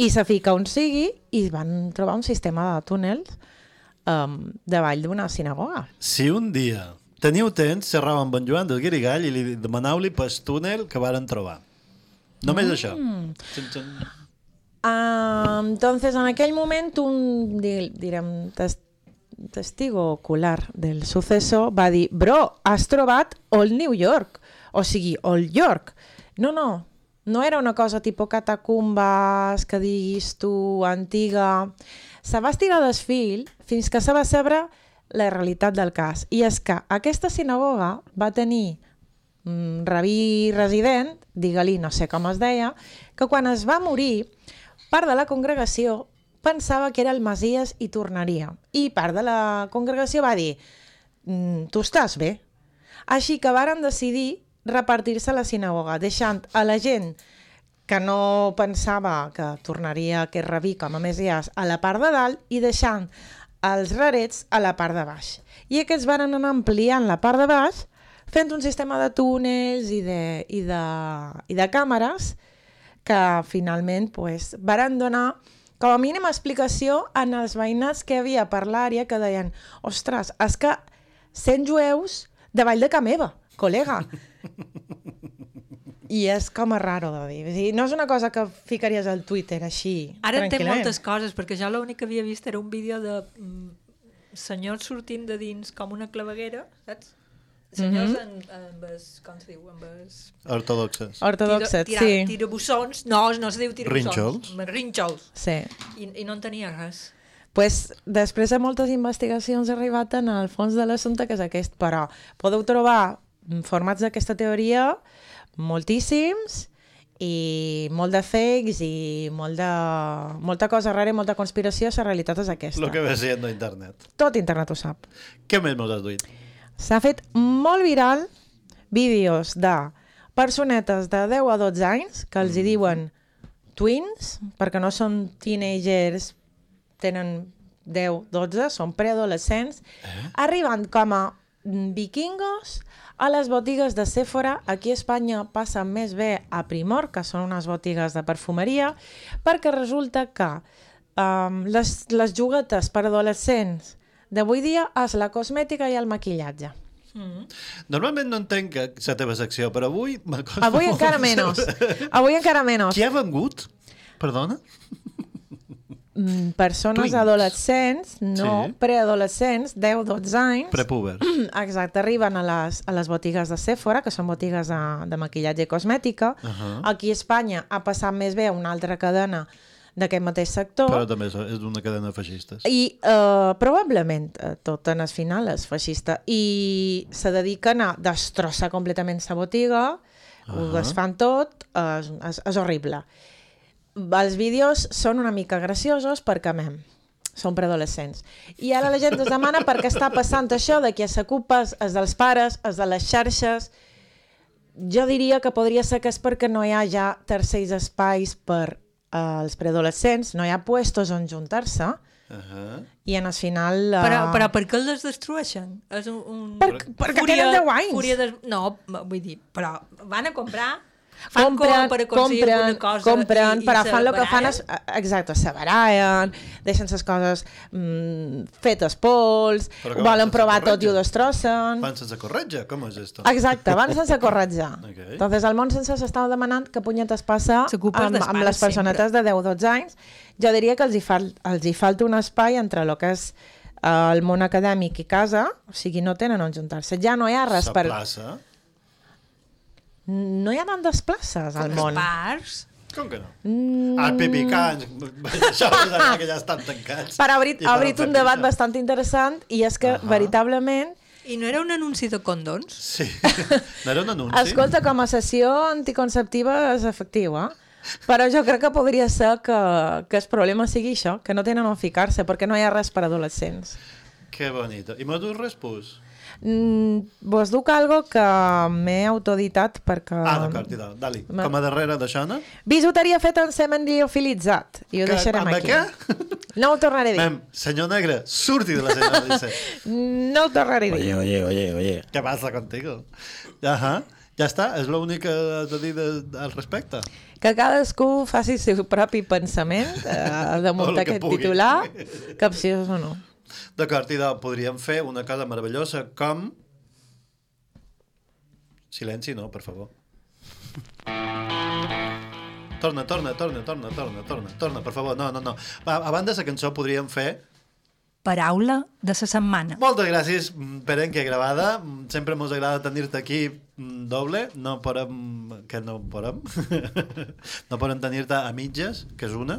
i se fica on sigui, i van trobar un sistema de túnels um, davall d'una sinagoga. Si un dia teniu temps, xerrava amb en Joan del Guirigall i li demanau-li pel túnel que varen trobar. Només Mm. això. Xun, xun. Ah, entonces, en aquell moment, un, di- direm, tes, testigo ocular del suceso va dir bro, has trobat Old New York, o sigui, Old York. No, no, no era una cosa tipus catacumbes, que diguis tu, antiga. Se va estirar desfil fins que se va saber la realitat del cas. I és que aquesta sinagoga va tenir mm, rabí resident, digue-li, no sé com es deia, que quan es va morir, part de la congregació pensava que era el Masies i tornaria. I part de la congregació va dir, mm, tu estàs bé. Així que varen decidir repartir-se la sinagoga, deixant a la gent que no pensava que tornaria aquest rabí com a Messias a la part de dalt i deixant els rarets a la part de baix. I aquests van anar ampliant la part de baix fent un sistema de túnels i de, i de, i de càmeres que finalment pues, varen donar com a mínima explicació en els veïnats que havia per l'àrea que deien ostres, és que 100 jueus davall de ca meva, col·lega. I és com a raro de dir. És dir, no és una cosa que ficaries al Twitter així, Ara tranquil·lament. moltes coses, perquè jo l'únic que havia vist era un vídeo de mm, senyors sortint de dins com una claveguera, saps? Senyors Mhm. amb, amb es, com se diu, amb es... Ortodoxes. Ortodoxes, tira, sí. Tirabussons, no, no se diu tirabussons. Rínxols? Amb Rínxols. Sí. I, I no en tenia res. pues, després de moltes investigacions he arribat en el fons de l'assumpte que és aquest, però podeu trobar formats d'aquesta teoria moltíssims i molt de fakes i molt de, molta cosa rara i molta conspiració, la realitat és aquesta. Lo que ve siendo internet. Tot internet ho sap. Què més mos has duit? S'ha fet molt viral vídeos de personetes de 10 a 12 anys que els hi diuen twins, perquè no són teenagers, tenen 10, 12, són preadolescents, eh? arribant com a mm, vikingos a les botigues de Sephora. Aquí a Espanya passa més bé a Primor, que són unes botigues de perfumeria, perquè resulta que um, les, les juguetes per adolescents d'avui dia és la cosmètica i el maquillatge. Mm. Normalment no entenc que la teva secció, però avui... m'acosta Avui molt encara menys. Avui encara menys. Qui ha vengut? Perdona? Mm, Persones Twins. adolescents, no, Sí. preadolescents, 10-12 anys, Prepuber. Exacte, arriben a les, a les botigues de Sephora, que són botigues de, de maquillatge i cosmètica. Ahà. Aquí a Espanya ha passat més bé a una altra cadena d'aquest mateix sector. Però també és és una cadena de feixistes. I uh, probablement uh, tot en el final és feixista i se dediquen a destrossar completament la botiga, ho Ahà. desfan tot, és, és, és horrible. Els vídeos són una mica graciosos perquè, mem, són preadolescents. I ara la gent es demana per què està passant això de qui s'ocupa és dels pares, és de les xarxes. Jo diria que podria ser que és perquè no hi ha ja tercers espais per als preadolescents, no hi ha puestos on juntar-se, Uh -huh. i en el final... Uh... Però, però per què les destrueixen? És un, un... Per, perquè tenen 10 anys. Fúria de... No, vull dir, però van a comprar, fan compren, per aconseguir compren, alguna cosa compren, i, i però fan el que fan és, exacte, se barallen, deixen les coses mm, fetes pols, volen provar tot i ho corretja. destrossen. Van sense corretja? Com és esto? Exacte, van sense corretjar. Ok. Entonces, el món sense s'estava demanant que punyetes passa amb, amb les personetes de 10-12 anys. Jo diria que els hi, fal, els hi falta un espai entre el que és eh, el món acadèmic i casa, o sigui, no tenen on juntar-se. Ja no hi ha res per... plaça? No hi ha tantes places al món. Parcs? Com que no? Mm. Ah, pipicans. Això que ja estan tancats. Fan obrit fer un debat bastant interessant i és que, Ahà. veritablement, I no era un anunci de condons? Sí. No era un anunci? escolta, com a sessió anticonceptiva és efectiu, eh? Però jo crec que podria ser que, que el problema sigui això, que no tenen on ficar-se, perquè no hi ha res per adolescents. Que bonito. I m'ha dut respús? Mm, vos duc algo que m'he autoeditat perquè... Ah, d'acord, i dalt, dali. Ma- Com a darrere d'això, no? Bisuteria feta en semen liofilitzat. I ho Que- deixarem amb aquí. què? No ho tornaré a dir. Mem, senyor negre, surti de la senyora Alice. No ho tornaré a dir. Oye, oye, oye, oye. ¿Qué pasa contigo? Ajá. Ja està, és l'únic que has de dir de, al respecte. Que cadascú faci el seu propi pensament eh, el que d'aquest pugui. titular, capciós o no. De, podríem fer una cosa meravellosa com... Silenci, no, per favor. Torna, torna, torna, torna, torna, torna, torna, per favor. No, no, no. Va, a banda de la cançó podríem fer... Paraula de la setmana. Moltes gràcies, mm, Peren, que gravada. Mm, Sempre mos agrada tenir-te aquí mm, doble. No podem... Que no podem? no podem tenir-te a mitges, que és una.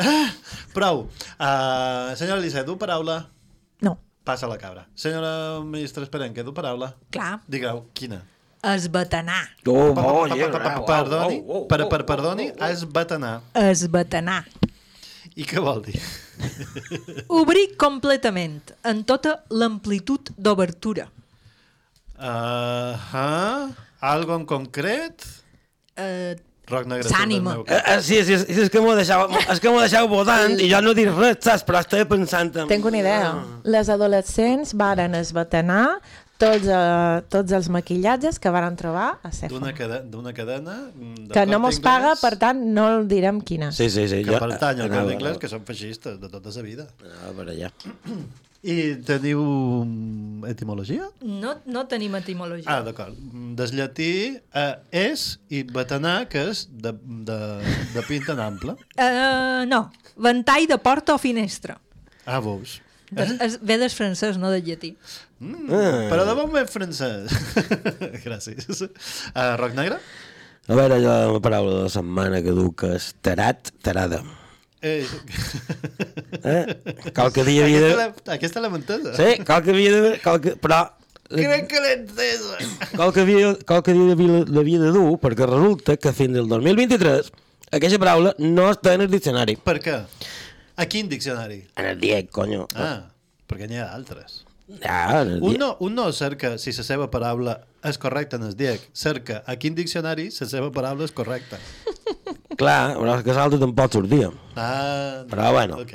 Ah, prou. Uh, senyora Elisset, du paraula? No. Passa la cabra. Senyora ministra Esperenque, du paraula? Clar. Digueu, quina? Esbatanar. Oh, pa- pa- pa- wow, Perdoni, perdoni, esbatanar. Esbatanar. I què vol dir? Obrir completament, en tota l'amplitud d'obertura. Uh -huh. Algo en concret? Eh, Roc negre. S'ànima. Eh, eh, sí, sí, sí, és que m'ho deixeu, és que m'ho deixeu votant i jo no dic res, saps? Però estava pensant en... Tenc una idea. Les adolescents varen esbatanar tots, eh, tots els maquillatges que varen trobar a Sephora. D'una cadena, cadena mm, de Que no mos paga, per tant, no el direm quina. Sí, sí, sí. que jo- pertany al Corte Inglés, que són feixistes de tota la vida. Anava per allà. I teniu mm, etimologia? no, no tenim etimologia. Ah, d'acord. Mm, Des llatí eh, és i batanar, que és de, de, de pinta en ample. Eh, no, ventall de porta o finestra. Ah, veus. Des, es, ve del francès, no del llatí. Mm, Ah. Però de bon bé francès. Gràcies. Uh, roc negre? A veure, la paraula de la setmana que duc és tarat, tarada. Eh, Eh? Qualque dia havia de... aquesta, la, aquesta l'hem entesa. Sí, qualque havia de... Qualque... Però... Crec que l'he entesa. Qualque, havia, qualque dia l'havia l'havia de dur, perquè resulta que fins al 2023 aquesta paraula no està en el diccionari. Per què? A quin diccionari? En el DIEC, conyo. Ah, perquè n'hi ha altres. Ah, el Un no, un no cerca si la seva paraula és correcta en el DIEC. Cerca a quin diccionari la seva paraula és correcta. Clar, però és que l'altre tampoc sortia. Ah, Però bueno. Ok.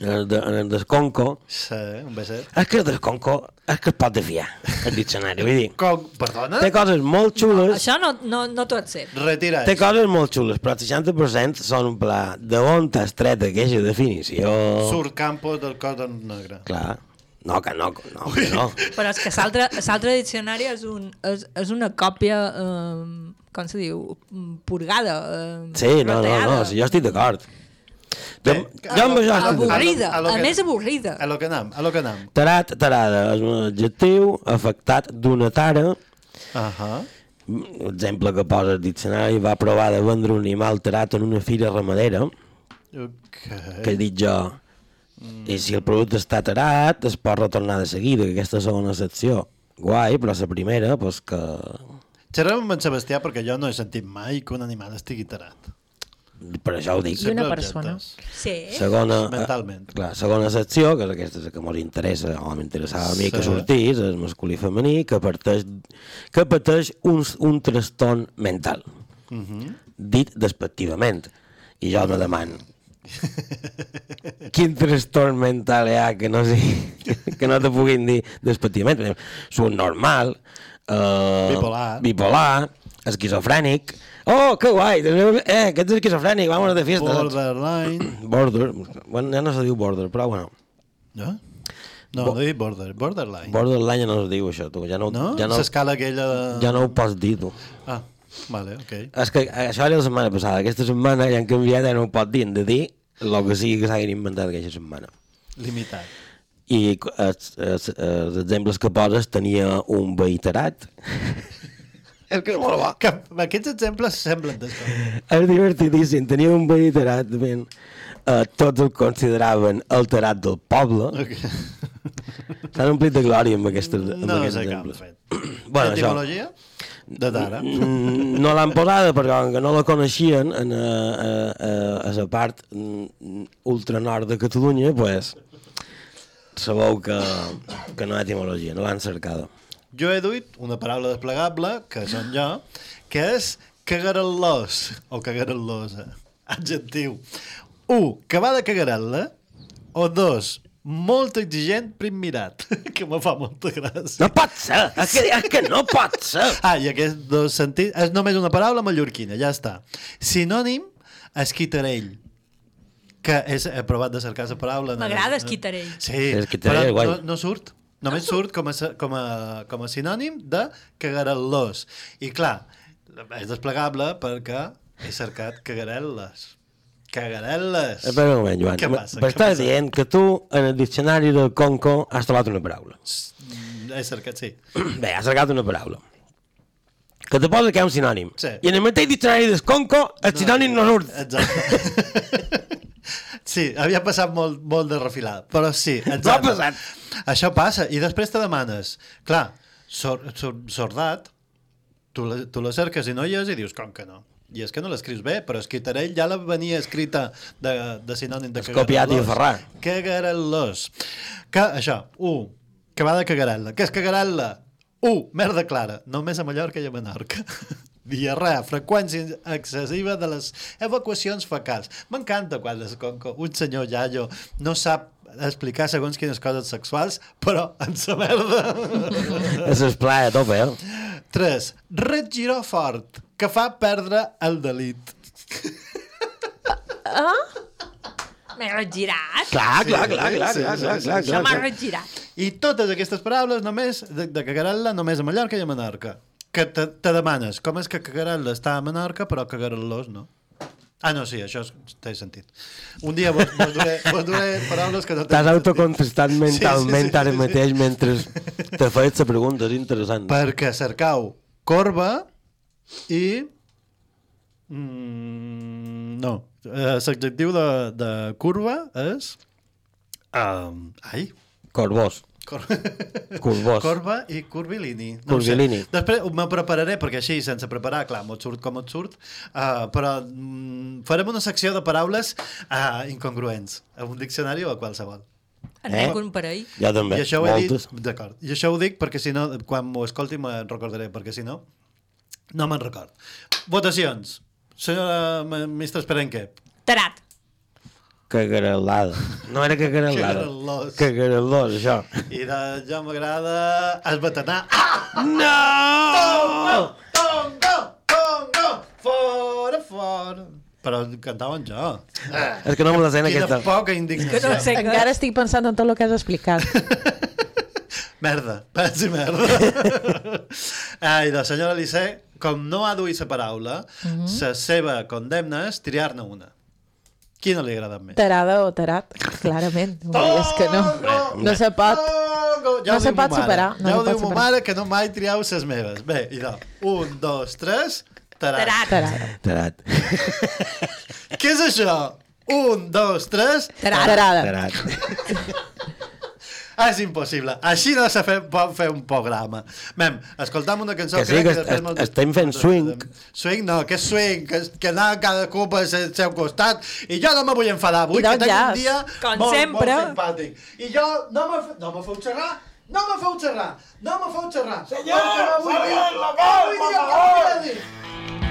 En el, de, en el desconco... Sí, un beset. És que el desconco és que es pot de fiar, el diccionari. Vull dir, Com? Perdona? té coses molt xules... Això no, no, no tot ser. Retira. Té coses molt xules, però el 60% són un pla de on t'has tret aquesta definició. Surt Campos del cos negre. Clar. No, que no, no, que no. Però és que l'altre diccionari és, un, és, és una còpia, eh, com se diu, purgada. Eh, Sí, no, no, no, si jo estic d'acord. Jo, jo amb això estic. Avorrida, A lo- a lo a que- més avorrida. A lo que anem, a lo que anem. Tarat, tarada, és un adjectiu afectat d'una tara. Ahà. Un exemple que posa el diccionari va provar de vendre un animal tarat en una fira ramadera, Ok. que he dit jo. I si el producte està tarat, es pot retornar de seguida, que aquesta segona secció. Guai, però la primera, doncs que... Xerrem amb en Sebastià perquè jo no he sentit mai que un animal estigui tarat. Per això ho dic. I una persona. Sí. Segona, Mentalment. eh, clar, segona secció, que és aquesta que mos interessa, o m'interessava a mi que Sí. sortís, és masculí i femení, que parteix, que pateix un, un trastorn mental, Mhm. dit despectivament. I jo me demano, quin trastorn mental hi ha que no, sigui, que no te puguin dir despectivament? Són normal, eh, Bipolar. bipolar, esquizofrènic, Oh, que guai! Eh, que ets esquizofrènic, vámonos de fiesta. Borderline. Border. Bueno, ja no se diu border, però bueno. No? No, no dic border, borderline. Borderline ja no es diu això, tu. Ja no, No? ja no, L'escala aquella de... ja no ho pots dir, tu. Ah, vale, ok. És que això era la setmana passada. Aquesta setmana ja han canviat, ja no ho pot dir. De dir el que sigui que s'hagin inventat aquesta setmana. Limitat. I els, els, els exemples que poses tenia un veïterat. és que és molt bo. Que, aquests exemples semblen d'escola. És divertidíssim. Tenia un veïterat, ben, eh, tots el consideraven el terat del poble. Okay. S'han omplit de glòria amb, aquestes, amb No aquests sé què han exemples. fet. Bueno, això. De Tara. Mm, no l'han posada perquè com que no la coneixien en, a, a, a, a la part mm, ultranord de Catalunya, pues, sabeu que, que no hi ha etimologia, no l'han cercada. Jo he duit una paraula desplegable, que són jo, que és cagarel·los, o cagarel·losa, adjectiu. Un, que va de cagarel·la, o dos, molt exigent, prim mirat, que me fa molta gràcia. No pot ser, és que, és que no pot ser. Ah, i aquests dos sentits... És només una paraula mallorquina, ja està. Sinònim, esquitarell que és, he provat de cercar la paraula. M'agrada esquitarell. Sí, Esquitarell, però guai. no, no surt. Només surt com a, com a, com a sinònim de cagarel·los. I clar, és desplegable perquè he cercat cagarel·les. Cagarel·les. Espera un moment, Joan. Què passa? Dient que tu, en el diccionari del Conco, has trobat una paraula. He cercat, sí. Bé, has cercat una paraula. Que te posa que hi ha un sinònim. Sí. I en el mateix diccionari del Conco, el sinònim no surt. Exacte. sí, havia passat molt, molt de refilada, però sí, exacte. No ha passat. Això passa, i després te demanes, clar, sor, sor, sordat, tu la, tu la cerques i no hi és i dius, com que no? I és que no l'escrius bé, però Esquitarell ja la venia escrita de, de sinònim de Has copiat i. Cagarel·los. Que, això, u, que va de cagarel·la. Què és cagarel·la? U, merda clara, només a Mallorca i a Menorca. Diarrea, freqüència excessiva de les evacuacions fecals. M'encanta quan es, com, com un senyor iaio no sap explicar segons quines coses sexuals, però en sa merda. És esplai a tope, eh? 3. Regiró fort, que fa perdre el delit. Ah? M'he regirat. Clar, clar, clar, clar, clar, clar, clar, Això m'ha clar. regirat. I totes aquestes paraules només, de, de cagarel·la, només a Mallorca i a Menorca. Que te, te demanes, com és que cagarel·la està a Menorca, però cagarel·los no? Ah, no, sí, això és- té sentit. Un dia vos, vos, duré, vos duré paraules que no T'has tenen autocontestat mentalment Sí, sí, sí, ara sí, sí. mateix mentre te feia la pregunta, és interessant. Perquè cercau corba i... Mm, no. Eh, L'adjectiu de, de curva és... Um, ai, Corbós. Cor... Corba i curvilini. No sé. Curvilini. Després me prepararé, perquè així, sense preparar, clar, m'ho surt com et surt, uh, però mm, farem una secció de paraules uh, incongruents, a un diccionari o a qualsevol. En eh? un parell. Jo també, I això ho he moltes. dit, d'acord. I això ho dic perquè si no, quan m'ho escolti me'n recordaré, perquè si no, no me'n record. Votacions. Senyora Mestre Esperenque. Tarat. Cagarel·lada. No era cagarel·lada. Cagarel·los. Cagarel·los, això. I de jo m'agrada esbatanar. Ah! No! Tongo! Tongo! Fora, fora! Però cantaven jo. És que no me la sé en Quina aquesta. poca indignació. Encara estic pensant en tot el que has explicat. Merda, pensi merda. Ai, la senyora Lissé, com no ha duit la paraula, Mhm. la seva condemna és triar-ne una. Quina li agrada més? Tarada o tarat, clarament. És que no, no se pot. Ja No se pot ma mare. superar, no ja ho diu ma mare, que no mai triau les meves. Bé, idò. Un, dos, tres... Tarat. Tarat. Tarat. Què és això? Un, dos, tres... Tarat. Tarada. Tarat. Ah, és impossible. Així no se fe, pot fer un programa. Mem, escoltam una cançó... Que sí, crec que després est- mos- estem fent swing. Swing no, que és swing, que, que anar cadascú per el seu costat. I jo no me vull enfadar avui, que tinc un jazz. dia Com molt, sempre. molt simpàtic. I jo no me, no me feu xerrar, no me feu xerrar, no me feu xerrar. Senyor, senyor, la vol, per favor.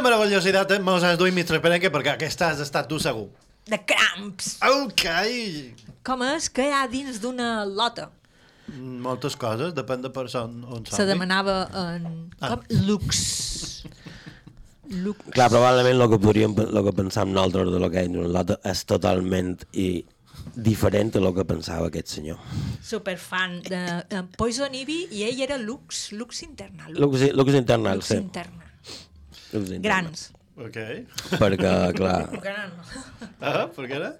Quina meravellositat eh? mos has duit Mr. Perenque, perquè aquesta has estat tu segur. De cramps. Ok. Com és que hi ha dins d'una lota? Moltes coses, depèn de per on, on Se demanava en... Ah. Com? Lux. Lux. Clar, probablement el que podríem el que pensàvem nosaltres de lo que és una lota és totalment i diferent a lo que pensava aquest senyor. Superfan de uh, Poison Ivy i ell era Lux, Lux interna. Lux, Lux internal, Lux sí. internal. Grans. Ok. Perquè, clar, Gran. Ah, per què era?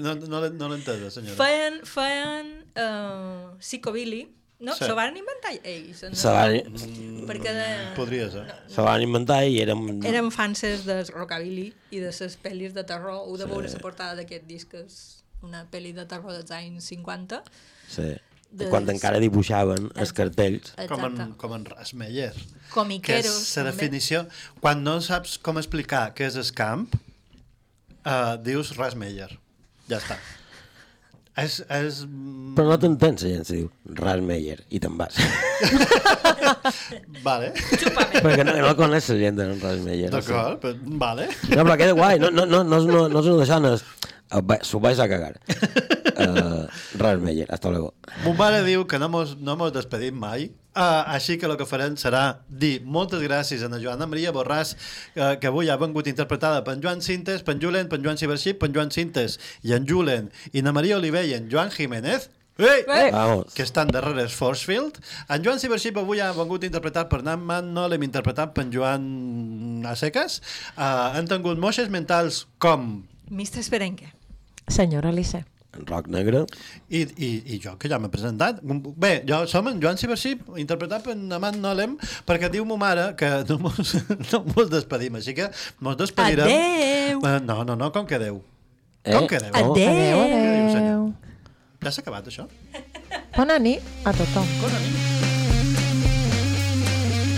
No, no, l'he- no l'he entesa, senyora. Feien, feien uh, psicobilly, no? Sí. Se van inventar ells. No? Se van- Perquè de... Podria ser. se van inventar i érem... Érem fanses de rockabilly i de les pel·lis de terror. Heu de Sí. veure la portada d'aquest disc, que és una pel·li de terror dels anys 50. Sí. De- Quan encara dibuixaven els cartells. Com en, Exacte. com en Rasmeyer. Comiqueros, Que és la també. definició... Quan no saps com explicar què és el camp, uh, dius Rasmeyer. Ja està. És... és... Però no t'entens, la gent se diu Rasmeyer, i te'n vas. Vale. Perquè no, no coneix la gent de Rasmeyer. D'acord, però... vale. No, però queda guai, no, no, no, no, no és una d'això, no eh, S'ho vais a cagar. Uh, Rasmeyer, hasta luego. Mon mare diu que no mos, no mos despedim mai, uh, així que el que farem serà dir moltes gràcies a la Joana Maria Borràs, uh, que avui ha vengut interpretada per en Joan Cintes, per en Julen, per en Joan Ciberxip, per en Joan Cintes i en Julen, i na Maria Oliver i en Joan Jiménez, Ei! Eh! Vamos. que estan darrere el Forcefield. En Joan Ciberxip avui ha vengut interpretat per Nan Man, no l'hem interpretat per en Joan a seques. Uh, han tingut moixes mentals com Mr. Esperenque. Senyora Alice. En rock negre. I, i, i jo, que ja m'he presentat. Bé, jo som en Joan Ciberxip, interpretat per Amant Nolem, perquè diu mo mare que no mos, no mos despedim, així que mos despedirem. Adeu. Eh, no, no, no, com que adeu. Eh? Com que adeu? Adeu. Diu, senyor? adéu. Ja s'ha acabat, això? Bona nit a tothom. Bona nit.